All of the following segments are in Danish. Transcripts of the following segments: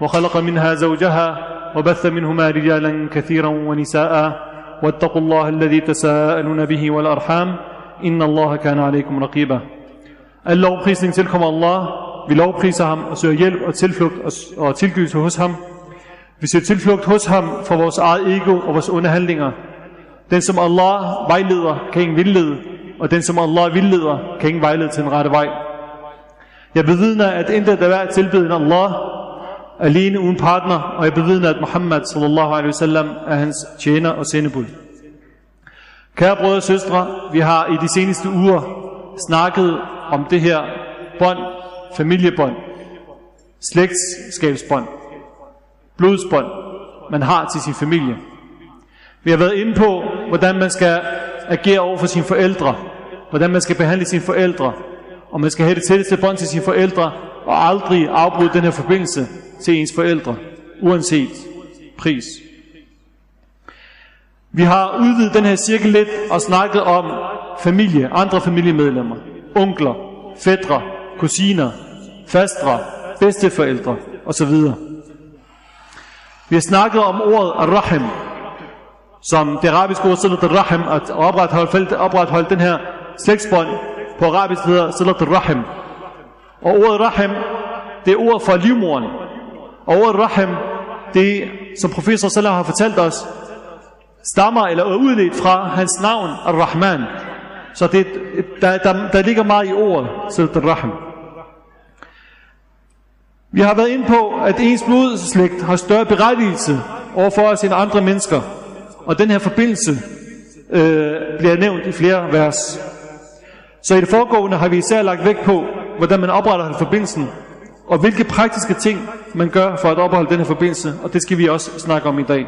وخلق منها زوجها وبث منهما رجالا كثيرا ونساء واتقوا الله الذي تساءلون به والأرحام إن الله كان عليكم رقيبا Al lovprisning tilkommer Allah. Vi lovpriser ham og søger hjælp og tilflugt og, og tilgivelse hos ham. Vi søger tilflugt hos ham for vores eget ego og vores onde handlinger. Den som Allah vejleder, kan ingen vildlede, og den som Allah vildleder, kan ingen vejlede til den rette vej. Jeg bevidner, at intet er værd tilbede end Allah, alene uden partner, og jeg bevidner, at Muhammad sallallahu alaihi wasallam er hans tjener og sendebud. Kære brødre og søstre, vi har i de seneste uger snakket om det her bånd, familiebånd, slægtskabsbånd, blodsbånd, man har til sin familie. Vi har været inde på, hvordan man skal agere over for sine forældre, hvordan man skal behandle sine forældre, og man skal have det tætteste bånd til sine forældre, og aldrig afbryde den her forbindelse til ens forældre, uanset pris. Vi har udvidet den her cirkel lidt og snakket om familie, andre familiemedlemmer, onkler, fædre, kusiner, fastre, bedsteforældre osv. Vi har snakket om ordet ar-rahim, som det arabiske ord salat rahim, at opretholde, opretholde den her slægtsbånd på arabisk hedder salat rahim. Og ordet rahim, det er ordet for livmoren over rahim, det som professor Salah har fortalt os, stammer eller er udledt fra hans navn, Ar-Rahman. Så det, der, der, der ligger meget i ordet, salat rahim Vi har været inde på, at ens blodslægt har større berettigelse overfor os end andre mennesker. Og den her forbindelse øh, bliver nævnt i flere vers. Så i det foregående har vi især lagt vægt på, hvordan man opretter forbindelsen, og hvilke praktiske ting man gør for at opretholde den her forbindelse, og det skal vi også snakke om i dag.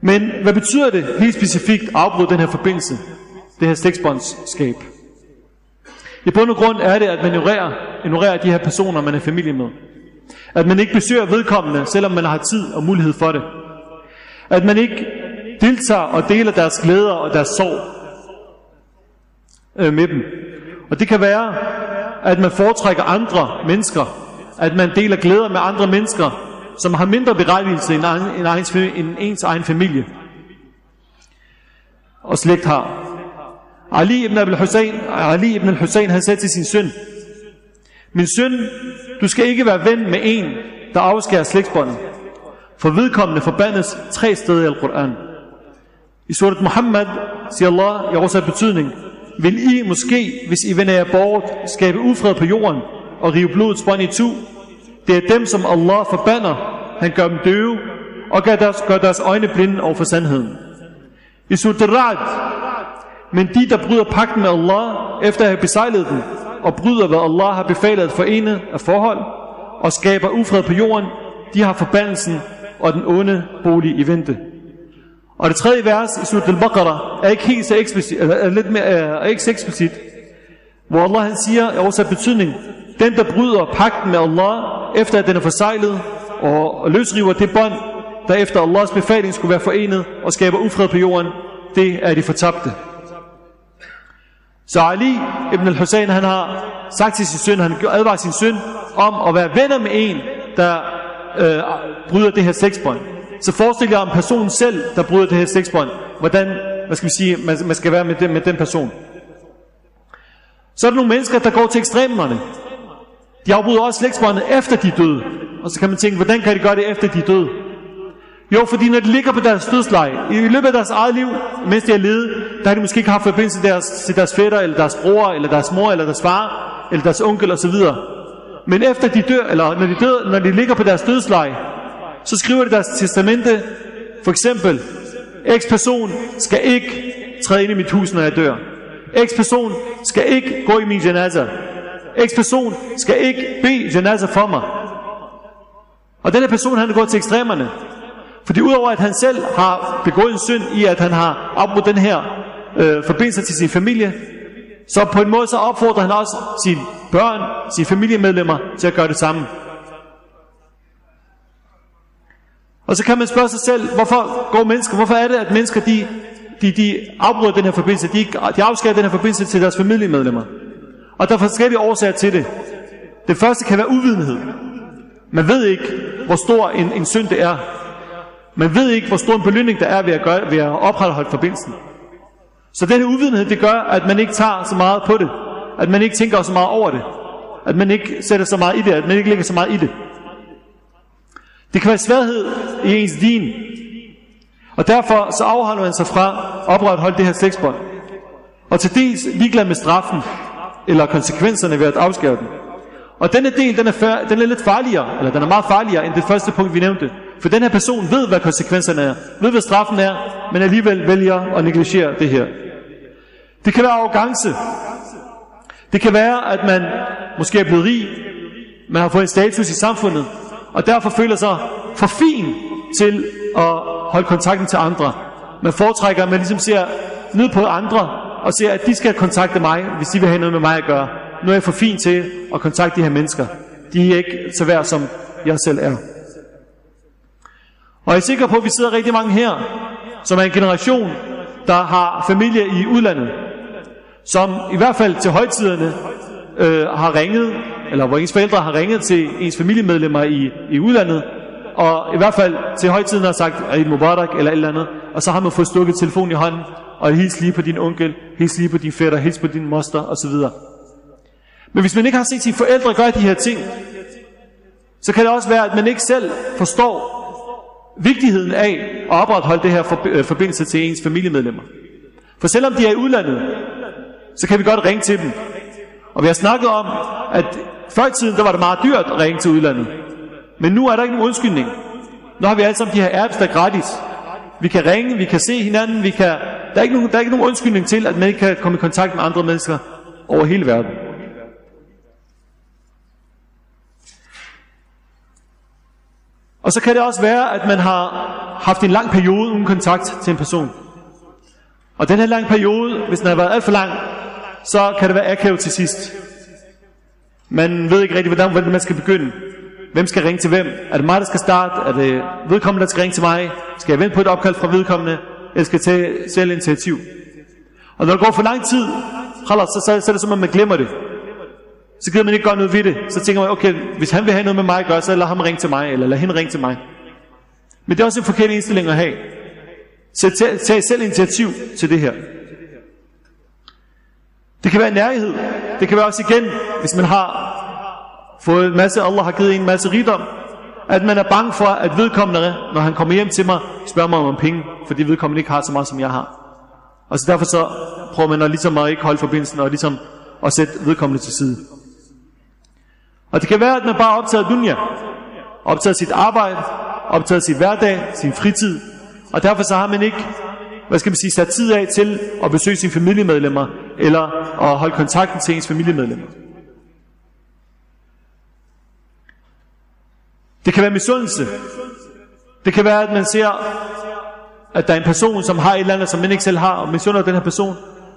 Men hvad betyder det helt specifikt at afbryde den her forbindelse, det her slægtsbåndsskab? I bund og grund er det, at man ignorerer, ignorerer de her personer, man er familie med. At man ikke besøger vedkommende, selvom man har tid og mulighed for det. At man ikke deltager og deler deres glæder og deres sorg øh, med dem. Og det kan være, at man foretrækker andre mennesker. At man deler glæder med andre mennesker, som har mindre berettigelse end, egen, end, ens, end ens egen familie. Og slægt har. Ali ibn al-Hussein, Ali ibn al-Hussein, han sagde til sin søn, Min søn, du skal ikke være ven med en, der afskærer slægtsbåndet. For vedkommende forbandes tre steder i Al-Quran. I surat Muhammad siger Allah i oversat betydning, vil I måske, hvis I vender jer bort, skabe ufred på jorden og rive blodets bånd i tu? Det er dem, som Allah forbander. Han gør dem døve og gør deres, gør deres øjne blinde over for sandheden. I surat men de, der bryder pakten med Allah, efter at have besejlet den, og bryder, hvad Allah har befalet at forene af forhold, og skaber ufred på jorden, de har forbandelsen og den onde bolig i vente. Og det tredje vers i Surat al-Baqarah er ikke helt så eksplicit, eller er lidt mere, øh, er ikke så eksplicit, hvor Allah han siger, er oversat betydning, den der bryder pakten med Allah, efter at den er forsejlet, og løsriver det bånd, der efter Allahs befaling skulle være forenet, og skaber ufred på jorden, det er de fortabte. Så Ali ibn al-Hussein, han har sagt til sin søn, han advarer sin søn om at være venner med en, der øh, bryder det her sexbånd. Så forestil jer om personen selv, der bryder det her sexbånd. Hvordan, hvad skal vi sige, man, man skal være med den, med den person. Så er der nogle mennesker, der går til ekstremerne. De afbryder også slægtsbåndet efter de er døde. Og så kan man tænke, hvordan kan de gøre det efter de er døde? Jo, fordi når de ligger på deres dødsleje, i løbet af deres eget liv, mens de er ledet, der har de måske ikke haft forbindelse til deres, til deres fætter, eller deres bror, eller deres mor, eller deres far, eller deres onkel osv. Men efter de dør, eller når de, dør, når de ligger på deres dødsleje, så skriver de deres testamente, for eksempel, X-person skal ikke træde ind i mit hus, når jeg dør. X-person skal ikke gå i min janaza. X-person skal ikke bede janaza for mig. Og den her person, han er gået til ekstremerne. Fordi udover at han selv har begået en synd i, at han har opmodt den her øh, forbindelse til sin familie, så på en måde så opfordrer han også sine børn, sine familiemedlemmer til at gøre det samme. Og så kan man spørge sig selv, hvorfor går mennesker, hvorfor er det, at mennesker de, de, de afbryder den her forbindelse, de, de afskærer den her forbindelse til deres familiemedlemmer. Og der er forskellige årsager til det. Det første kan være uvidenhed. Man ved ikke, hvor stor en, en synd det er. Man ved ikke, hvor stor en belønning der er ved at, gøre, ved at opretholde forbindelsen. Så den her uvidenhed, det gør, at man ikke tager så meget på det. At man ikke tænker så meget over det. At man ikke sætter så meget i det. At man ikke lægger så meget i det. Det kan være sværhed i ens din. Og derfor så afholder man sig fra at opretholde det her slægtsbånd. Og til dels ligeglad med straffen, eller konsekvenserne ved at afskære den. Og denne del, den er, fær- den er lidt farligere, eller den er meget farligere end det første punkt, vi nævnte. For den her person ved, hvad konsekvenserne er, ved, hvad straffen er, men alligevel vælger at negligere det her. Det kan være arrogance. Det kan være, at man måske er blevet rig, man har fået en status i samfundet, og derfor føler sig for fin til at holde kontakten til andre. Man foretrækker, at man ligesom ser ned på andre, og ser, at de skal kontakte mig, hvis de vil have noget med mig at gøre. Nu er jeg for fin til at kontakte de her mennesker. De er ikke så værd, som jeg selv er. Og jeg er sikker på, at vi sidder rigtig mange her, som er en generation, der har familie i udlandet, som i hvert fald til højtiderne øh, har ringet, eller hvor ens forældre har ringet til ens familiemedlemmer i, i udlandet, og i hvert fald til højtiden har sagt Eid Mubarak eller et eller andet, og så har man fået stukket telefon i hånden, og hils lige på din onkel, hils lige på din fætter, hils på din moster osv. Men hvis man ikke har set sine forældre gøre de her ting, så kan det også være, at man ikke selv forstår vigtigheden af at opretholde det her øh, forbindelse til ens familiemedlemmer. For selvom de er i udlandet, så kan vi godt ringe til dem. Og vi har snakket om, at før i tiden, der var det meget dyrt at ringe til udlandet. Men nu er der ikke nogen undskyldning. Nu har vi alle sammen de her apps, der er gratis. Vi kan ringe, vi kan se hinanden, vi kan... Der, er ikke nogen, der er ikke nogen undskyldning til, at man ikke kan komme i kontakt med andre mennesker over hele verden. Og så kan det også være, at man har haft en lang periode uden kontakt til en person. Og den her lange periode, hvis den har været alt for lang, så kan det være akavet til sidst. Man ved ikke rigtig, hvordan, hvordan man skal begynde. Hvem skal ringe til hvem? Er det mig, der skal starte? Er det vedkommende, der skal ringe til mig? Skal jeg vente på et opkald fra vedkommende? Eller skal jeg tage selv initiativ? Og når det går for lang tid, så, så, så er det som om, man glemmer det. Så gider man ikke gøre noget ved det. Så tænker man, okay, hvis han vil have noget med mig at gøre, så lad ham ringe til mig, eller lad hende ringe til mig. Men det er også en forkert indstilling at have. Så tag, tag selv initiativ til det her. Det kan være nærhed. Det kan være også igen, hvis man har fået en masse, Allah har givet en masse rigdom, at man er bange for, at vedkommende, når han kommer hjem til mig, spørger mig om penge, fordi vedkommende ikke har så meget, som jeg har. Og så derfor så prøver man at, ligesom at ikke holde forbindelsen, og ligesom at sætte vedkommende til side. Og det kan være, at man bare optager dunja, optager sit arbejde, optager sit hverdag, sin fritid, og derfor så har man ikke hvad skal man sige, sat tid af til at besøge sine familiemedlemmer, eller at holde kontakten til ens familiemedlemmer. Det kan være misundelse. Det kan være, at man ser, at der er en person, som har et eller andet, som man ikke selv har, og misunder den her person,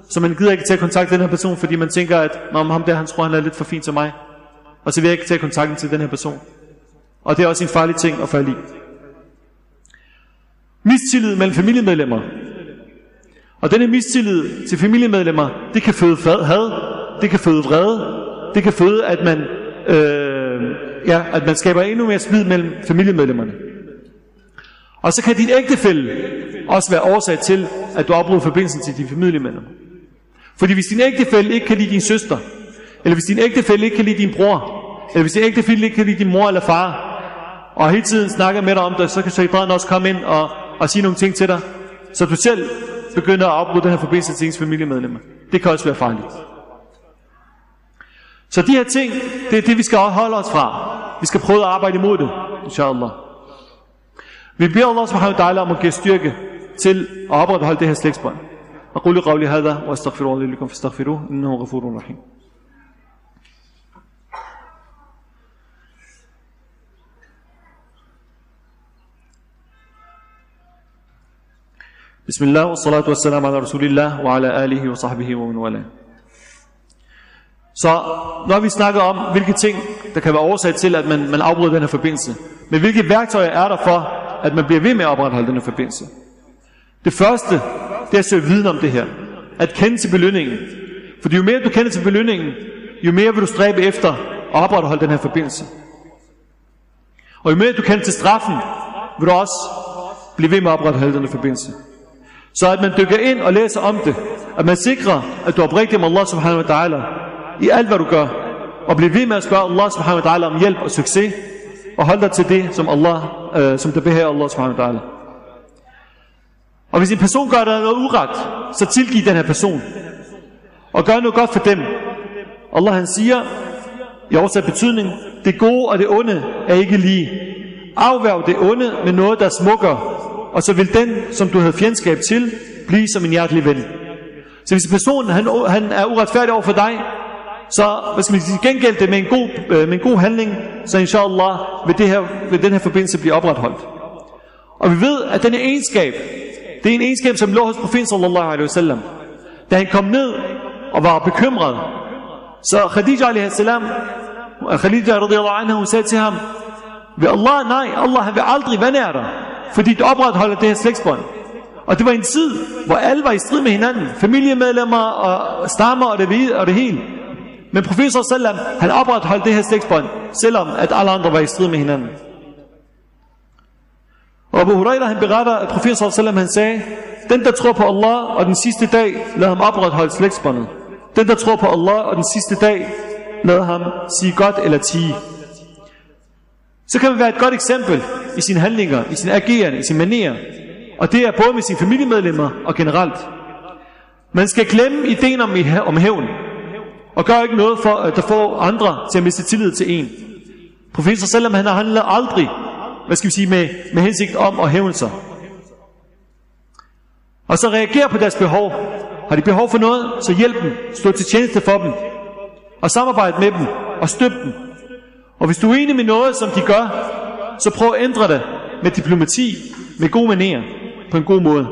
så man gider ikke tage kontakt til den her person, fordi man tænker, at Nå, ham der, han tror, han er lidt for fin til mig. Og så vil jeg ikke tage kontakten til den her person. Og det er også en farlig ting at falde i. Mistillid mellem familiemedlemmer. Og denne mistillid til familiemedlemmer, det kan føde had, det kan føde vrede, det kan føde, at man, øh, ja, at man skaber endnu mere splid mellem familiemedlemmerne. Og så kan din ægtefælle også være årsag til, at du afbryder forbindelsen til dine familiemedlemmer. Fordi hvis din ægtefælle ikke kan lide din søster, eller hvis din ægtefælle ikke kan lide din bror, eller hvis din ægtefælle ikke kan lide din mor eller far, og hele tiden snakker med dig om det, så kan shaitan også komme ind og, og sige nogle ting til dig, så du selv begynder at afbryde den her forbindelse til ens familiemedlemmer. Det kan også være farligt. Så de her ting, det er det, vi skal holde os fra. Vi skal prøve at arbejde imod det, inshallah. Vi beder Allah subhanahu wa ta'ala om at give styrke til at opretholde det her slægtsbånd. أقول قولي هذا وأستغفر الله لكم فاستغفروه إنه غفور رحيم بسم الله والصلاة والسلام على رسول الله وعلى آله وصحبه ومن والاه Så når vi snakker om, hvilke ting, der kan være årsag til, at man, man afbryder den her forbindelse, men hvilke værktøjer er der for, at man bliver ved med at opretholde den her forbindelse? Det første, det er at søge viden om det her. At kende til belønningen. For jo mere du kender til belønningen, jo mere vil du stræbe efter at opretholde den her forbindelse. Og jo mere du kender til straffen, vil du også blive ved med at opretholde den her forbindelse. Så at man dykker ind og læser om det, at man sikrer, at du er oprigtig med Allah subhanahu wa ta'ala i alt hvad du gør, og bliv ved med at spørge Allah subhanahu wa ta'ala om hjælp og succes, og hold dig til det, som, Allah, øh, som det behager Allah subhanahu wa ta'ala. Og hvis en person gør dig noget uret, så tilgiv den her person. Og gør noget godt for dem. Allah han siger, i oversat betydning, det gode og det onde er ikke lige. Afværg det onde med noget, der smukker, og så vil den, som du havde fjendskab til, blive som en hjertelig ven. Så hvis en person han, han er uretfærdig over for dig, så hvad skal man sige, gengæld det med en, god, øh, med en god handling, så inshallah vil, det her, vil den her forbindelse blive opretholdt. Og vi ved, at denne egenskab, det er en egenskab, som lå hos profeten sallallahu alaihi wasallam. Da han kom ned og var bekymret, så Khadija alaihi salam, Khadija radiyallahu anha, hun sagde til ham, ved Allah, nej, Allah han vil aldrig vandære dig, fordi du opretholder det her slægtsbånd. Og det var en tid, hvor alle var i strid med hinanden. Familiemedlemmer og stammer og det, og det hele. Men profeten sallam, han opretholdt det her slægtsbånd, selvom at alle andre var i strid med hinanden. Og Abu Huraira han beretter, at profeten sallam han sagde, den der tror på Allah og den sidste dag, lad ham opretholde slægtsbåndet. Den der tror på Allah og den sidste dag, lad ham sige godt eller tige. Så kan man være et godt eksempel i sine handlinger, i sin agerende, i sin manier. Og det er både med sine familiemedlemmer og generelt. Man skal glemme ideen om, om hævn. Og gør ikke noget for, at der får andre til at miste tillid til en. Professor selvom han har handlet aldrig, hvad skal vi sige, med, med hensigt om at hævne sig. Og så reagerer på deres behov. Har de behov for noget, så hjælp dem. Stå til tjeneste for dem. Og samarbejde med dem. Og støtte dem. Og hvis du er enig med noget, som de gør, så prøv at ændre det med diplomati, med gode manerer, på en god måde.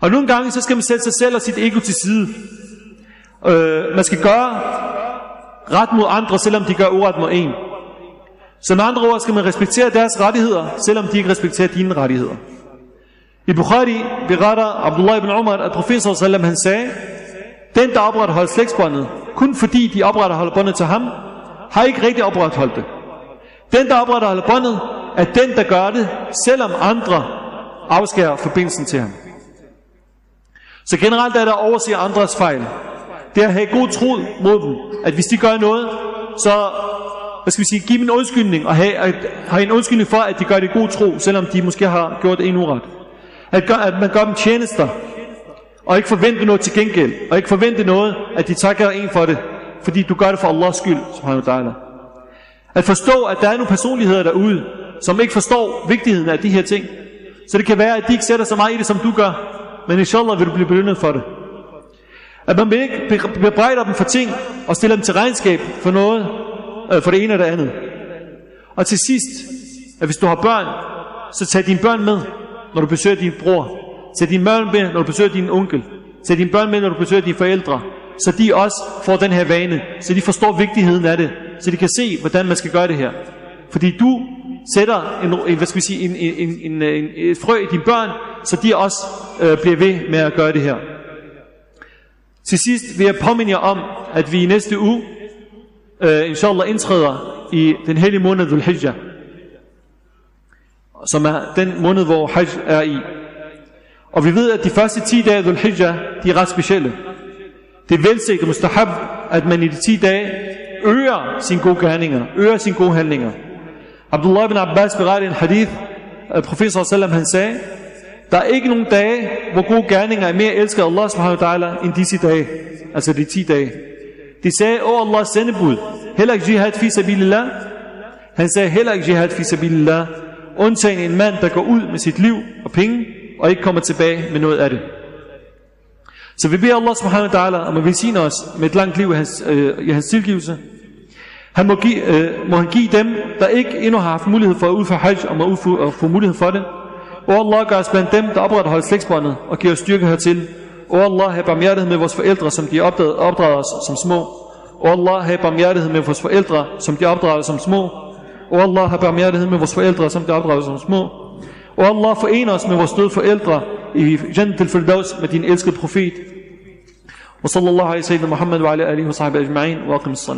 Og nogle gange, så skal man sætte sig selv og sit ego til side. Øh, man skal gøre ret mod andre, selvom de gør uret mod en. Så med andre ord skal man respektere deres rettigheder, selvom de ikke respekterer dine rettigheder. I Bukhari beretter Abdullah ibn Umar, at profeten sallam han sagde, den der opretholder slægtsbåndet, kun fordi de opretholder båndet til ham, har ikke rigtig opretholdt det. Den der opretholder båndet, er den der gør det, selvom andre afskærer forbindelsen til ham. Så generelt er der at overse andres fejl. Det er at have god tro mod dem, at hvis de gør noget, så hvad skal vi sige, give dem en undskyldning, og have, at, have en undskyldning for, at de gør det i god tro, selvom de måske har gjort en uret. At, gør, at man gør dem tjenester, og ikke forvente noget til gengæld, og ikke forvente noget, at de takker en for det, fordi du gør det for Allahs skyld, subhanahu wa ta'ala. At forstå, at der er nogle personligheder derude, som ikke forstår vigtigheden af de her ting. Så det kan være, at de ikke sætter så meget i det, som du gør, men inshallah vil du blive belønnet for det. At man ikke bebrejder dem for ting, og stiller dem til regnskab for noget, øh, for det ene eller det andet. Og til sidst, at hvis du har børn, så tag dine børn med, når du besøger din bror. Tag dine børn med, når du besøger din onkel. Tag dine børn med, når du besøger dine forældre. Så de også får den her vane, så de forstår vigtigheden af det, så de kan se, hvordan man skal gøre det her. Fordi du sætter en, en, hvad skal vi sige, en, en, en, en, et frø i dine børn, så de også øh, bliver ved med at gøre det her. Til sidst vil jeg påminde jer om, at vi i næste uge, øh, inshallah, indtræder i den hellige måned Dhul Hijjah, som er den måned, hvor Hajj er i. Og vi ved, at de første 10 dage af Dhul Hijjah, de er ret specielle. Det er velset og mustahab, at man i de 10 dage øger sine gode gerninger, øger sine gode handlinger. Abdullah ibn Abbas berettede en hadith, at profeten sallam han sagde, der er ikke nogen dage, hvor gode gerninger er mere elsket af Allah subhanahu wa ta'ala, end disse dage, altså de 10 dage. De sagde, åh Allahs sendebud, heller ikke jihad fi sabilillah. Han sagde, heller ikke jihad fi sabilillah, undtagen en mand, der går ud med sit liv og penge, og ikke kommer tilbage med noget af det. Så vi beder Allah subhanahu wa ta'ala om at velsigne os med et langt liv i hans, øh, i hans tilgivelse. Han må, give, øh, må han give dem, der ikke endnu har haft mulighed for at udføre hajj, om udføre, at få mulighed for det. O Allah, gør os blandt dem, der opretholder slægtsbåndet og giver os styrke hertil. O Allah, have barmhjertighed med vores forældre, som de opdrager, opdrager os som små. O Allah, have barmhjertighed med vores forældre, som de opdrager som små. O Allah, have barmhjertighed med vores forældre, som de opdrager som små. O Allah, forener os med vores døde forældre i Jannat al-Firdaus med din elskede profet. وصلى الله على سيدنا محمد وعلى آله وصحبه أجمعين وأقم الصلاة